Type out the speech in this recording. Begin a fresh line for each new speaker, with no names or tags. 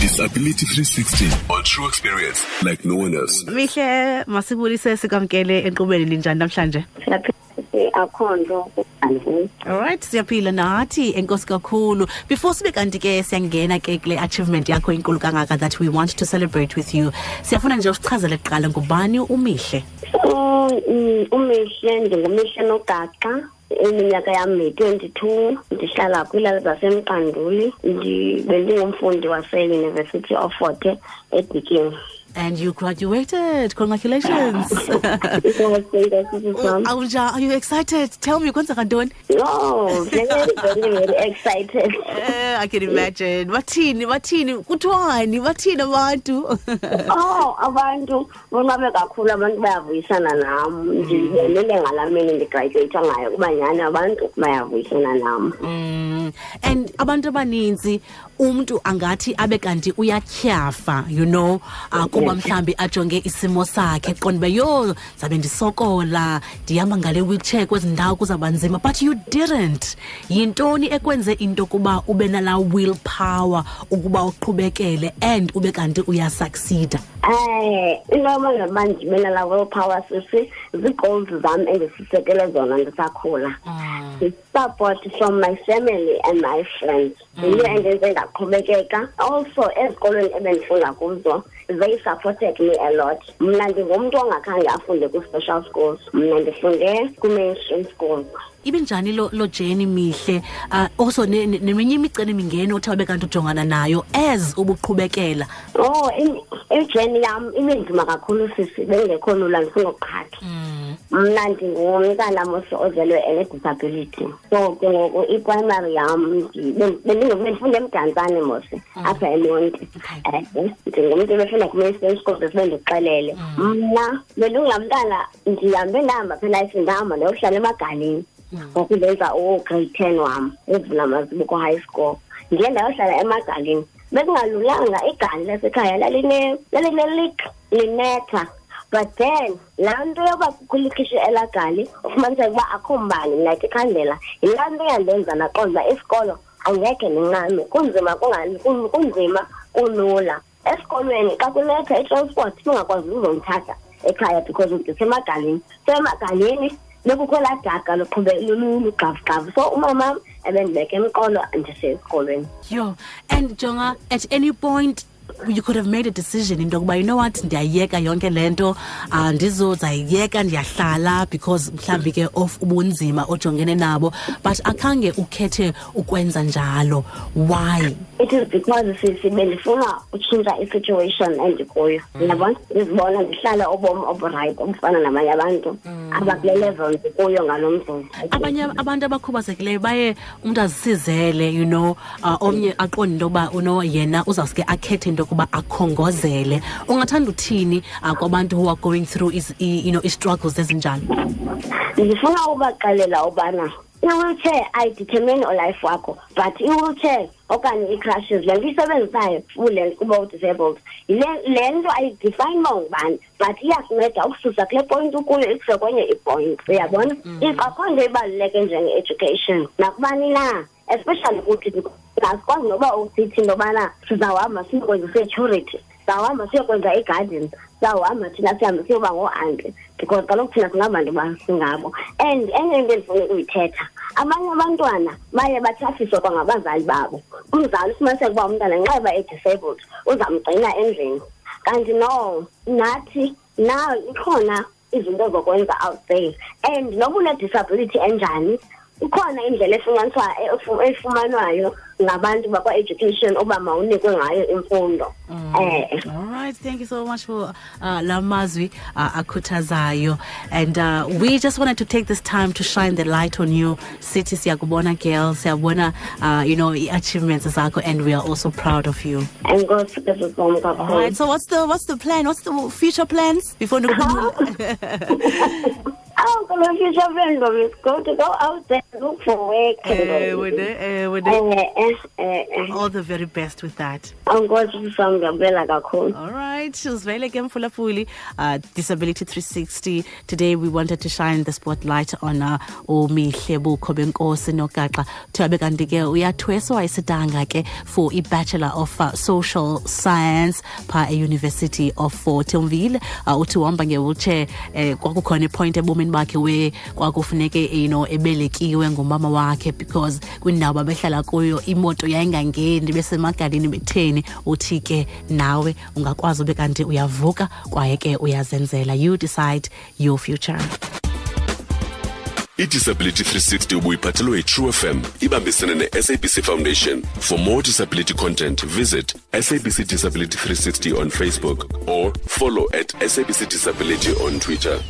Disability 360 on true experience like no one else.
mihle masibulise sikwamkele enkqubeni linjani namhlanje?
Siyaphila akho nto andifuni
alright siyaphila nathi enkosi kakhulu. Before sibe kanti ke siyangena ke kule achievement yakho inkulu kangaka that we want to celebrate with you. Siyafuna nje usichazele kuqala ngubani umihle?
So mm, umihle ndingumihle nogaxa. Iminyaka yam yi-twenty-two ndihlala kwiilali zasemqanduli Ndi- bendingumfundi waseyunivesity of fort ediking
and you graduated. Congratulations.
Sam oh,
awunja are you excited? Tell me ntoni?
No very very very excited
I can imagine. Bathini bathini kuthiwani bathini abantu.
Oh abantu bonqabe kakhulu abantu bayavuyisana nam. Ndibelele ngalaa mini ndigradyueyitha ngayo kuba nyhani abantu bayavuyisana nam.
Mm, and abantu abaninzi umntu angathi abe kanti uyatyhafa you know? Uh, kuba mhlambi ajonge isimo sakhe qonda uba yho zabe ndisokola ndihamba ngale wheelchair kwezi ndawo kuzawuba nzima. But you didn't. Yintoni ekwenze into kuba ube nalaa will power ukuba uqhubekele and ube kanti uyasucceeda
Eh into yoba ndibe nala willpower sisi zii-goals zam endisisekele zona ndisakhula support from my family and my friends. Yiyo endenze ndaqhubekeka also ezikolweni ebendifunda kuzo they supported me a lot. Mna ndingumntu ongakhange afunde kwi-special schools. Mna ndifunde kwi-mainstream schools.
Ibe njani lo, lo jeni mihle? Uh, also ne- ne- neminye imiceli mingeni othe wabe kanti ujongana nayo as ubuqhubekela?
Oh im- ijeni yam ibe nzima kakhulu sisi bengekho lula ndifuna ukuqhatha. Mna ndingumntana mos ozelwe ene-disability so ke ngoku iprimary yam ndi- ben- bendinge- bendifunde emdantsane mos apha emonti. Um ndingumntu ebefunda kwi-mainstream school besibe ndixelele. Mna bendingulamntana ndihambe ndahamba pha elifini ndahamba ndayokuhlala emagaleni ngoku ndenza ugrade ten wam evula mazibuko high school. Ndiye ndayohlala emagaleni bekungalulanga igali lasekhaya laline lalinelik linetha but then laa nto yoba kulikhishe elaa gali ufumaniseka uba akho mbane like ikhandela yilaa nto yandenza naqonda uba isikolo angekhe ndincame kunzima kunzima kulula. Esikolweni xa kunetha itransport singakwazi uzondithatha ekhaya because ndisemagaleni so emagaleni bekukho laa daga lugxavugxavu so umamam ebendibeka emqolo ndisesikolweni
Yo, and Jonga, at any point you could have made a decision into yokuba you know what ndiyayiyeka yonke le nto uh, ndizozayiyeka ndiyahlala because mhlawumbi ke of ubunzima ojongene nabo. But akhange ukhethe ukwenza njalo. Why?
It is because sisi bendifuna utshintsha isituation endikuyo. Yabona ndizibona ndihlala ubomi oburayithi obufana nabanye abantu abakule level ndikuyo ngalo mzuzu.
Abanye abantu abakhubazekileyo baye umntu azisizele you know uh, omnye aqonde into yoba uno yena uzawusuke akhethe into yokuba akhongozele. Ungathanda uthini uh, kwabantu who are going through is, i, you know, i-struggles ezinjalo?
Ndifuna ubaxelela ubana i-wheelchair ayidetermine ulife wakho but i-wheelchair okanye ii-crushes le nto isebenzisayo ule kuba u-disabled le le nto ayidefine uba ungubani but iyakunceda ukususa kule point ukuyo ikuse kwenye ipoint uyabona? If akho nto ibaluleke njenge-education. Nakubani na? Especially kuthi asikwazi noba usithi into yobana sizawuhamba siyokwenza security sawuhamba siyokwenza igarden sawuhamba thina sihambe siyoba ngoo-anti because kaloku thina singabantu basingabo and enye into endifuna ukuyithetha abanye abantwana baye bathafiswe kwangabazali babo. Umzali ufumaniseka uba umntana nxeba e-disabled uzamgcina endlini. Kanti no nathi na ikhona izinto zokwenza out there. And noba une-disability enjani ikhona indlela efunyaniswa efumanwayo ngabantu bakwa-education uba mawunikwe ngayo imfundo eh
All right, thank you so much for uh, Lamazwi uh, Akutazayo. And uh, we just wanted to take this time to shine the light on you. City Siyakubona girl, Siyabona, uh, you know, achievements zakho, and we are also proud of you.
enkosi ke sisom
All
kakhulu
right, so what's the what's the plan? What's the future plans before the
oh kalo future friend of is go to go out there look for work
ewe ne
eh eh eh eh
all the very best with that
ankosi sam ngiyabela kakhulu
All right, Shuzvele Kemfulafuli, uh, Disability 360. Today we wanted to shine the spotlight on uh, Umihlebo Kobenkosi Nogaxa. Tuabe kanti ke uyathweswa isidanga ke for i Bachelor of uh, Social Science pa University of Fort Umville. Uh, uthi uhamba nge-wheelchair eh, kwakukhona ipoint ebomini bakhe we kwakufuneke you know ebelekiwe ngumama wakhe because kwindawo babehlala kuyo imoto yayingangeni besemagalini betheni. Uthi ke nawe ungakwazi ube kanti uyavuka kwaye ke uyazenzela. You decide your future.
Idisability 360 ubuyiphathelwe yitrue fm ibambisene ne-sabc foundation. For more disability content visit sabc disability 360 on facebook or follow at sabc disability on twitter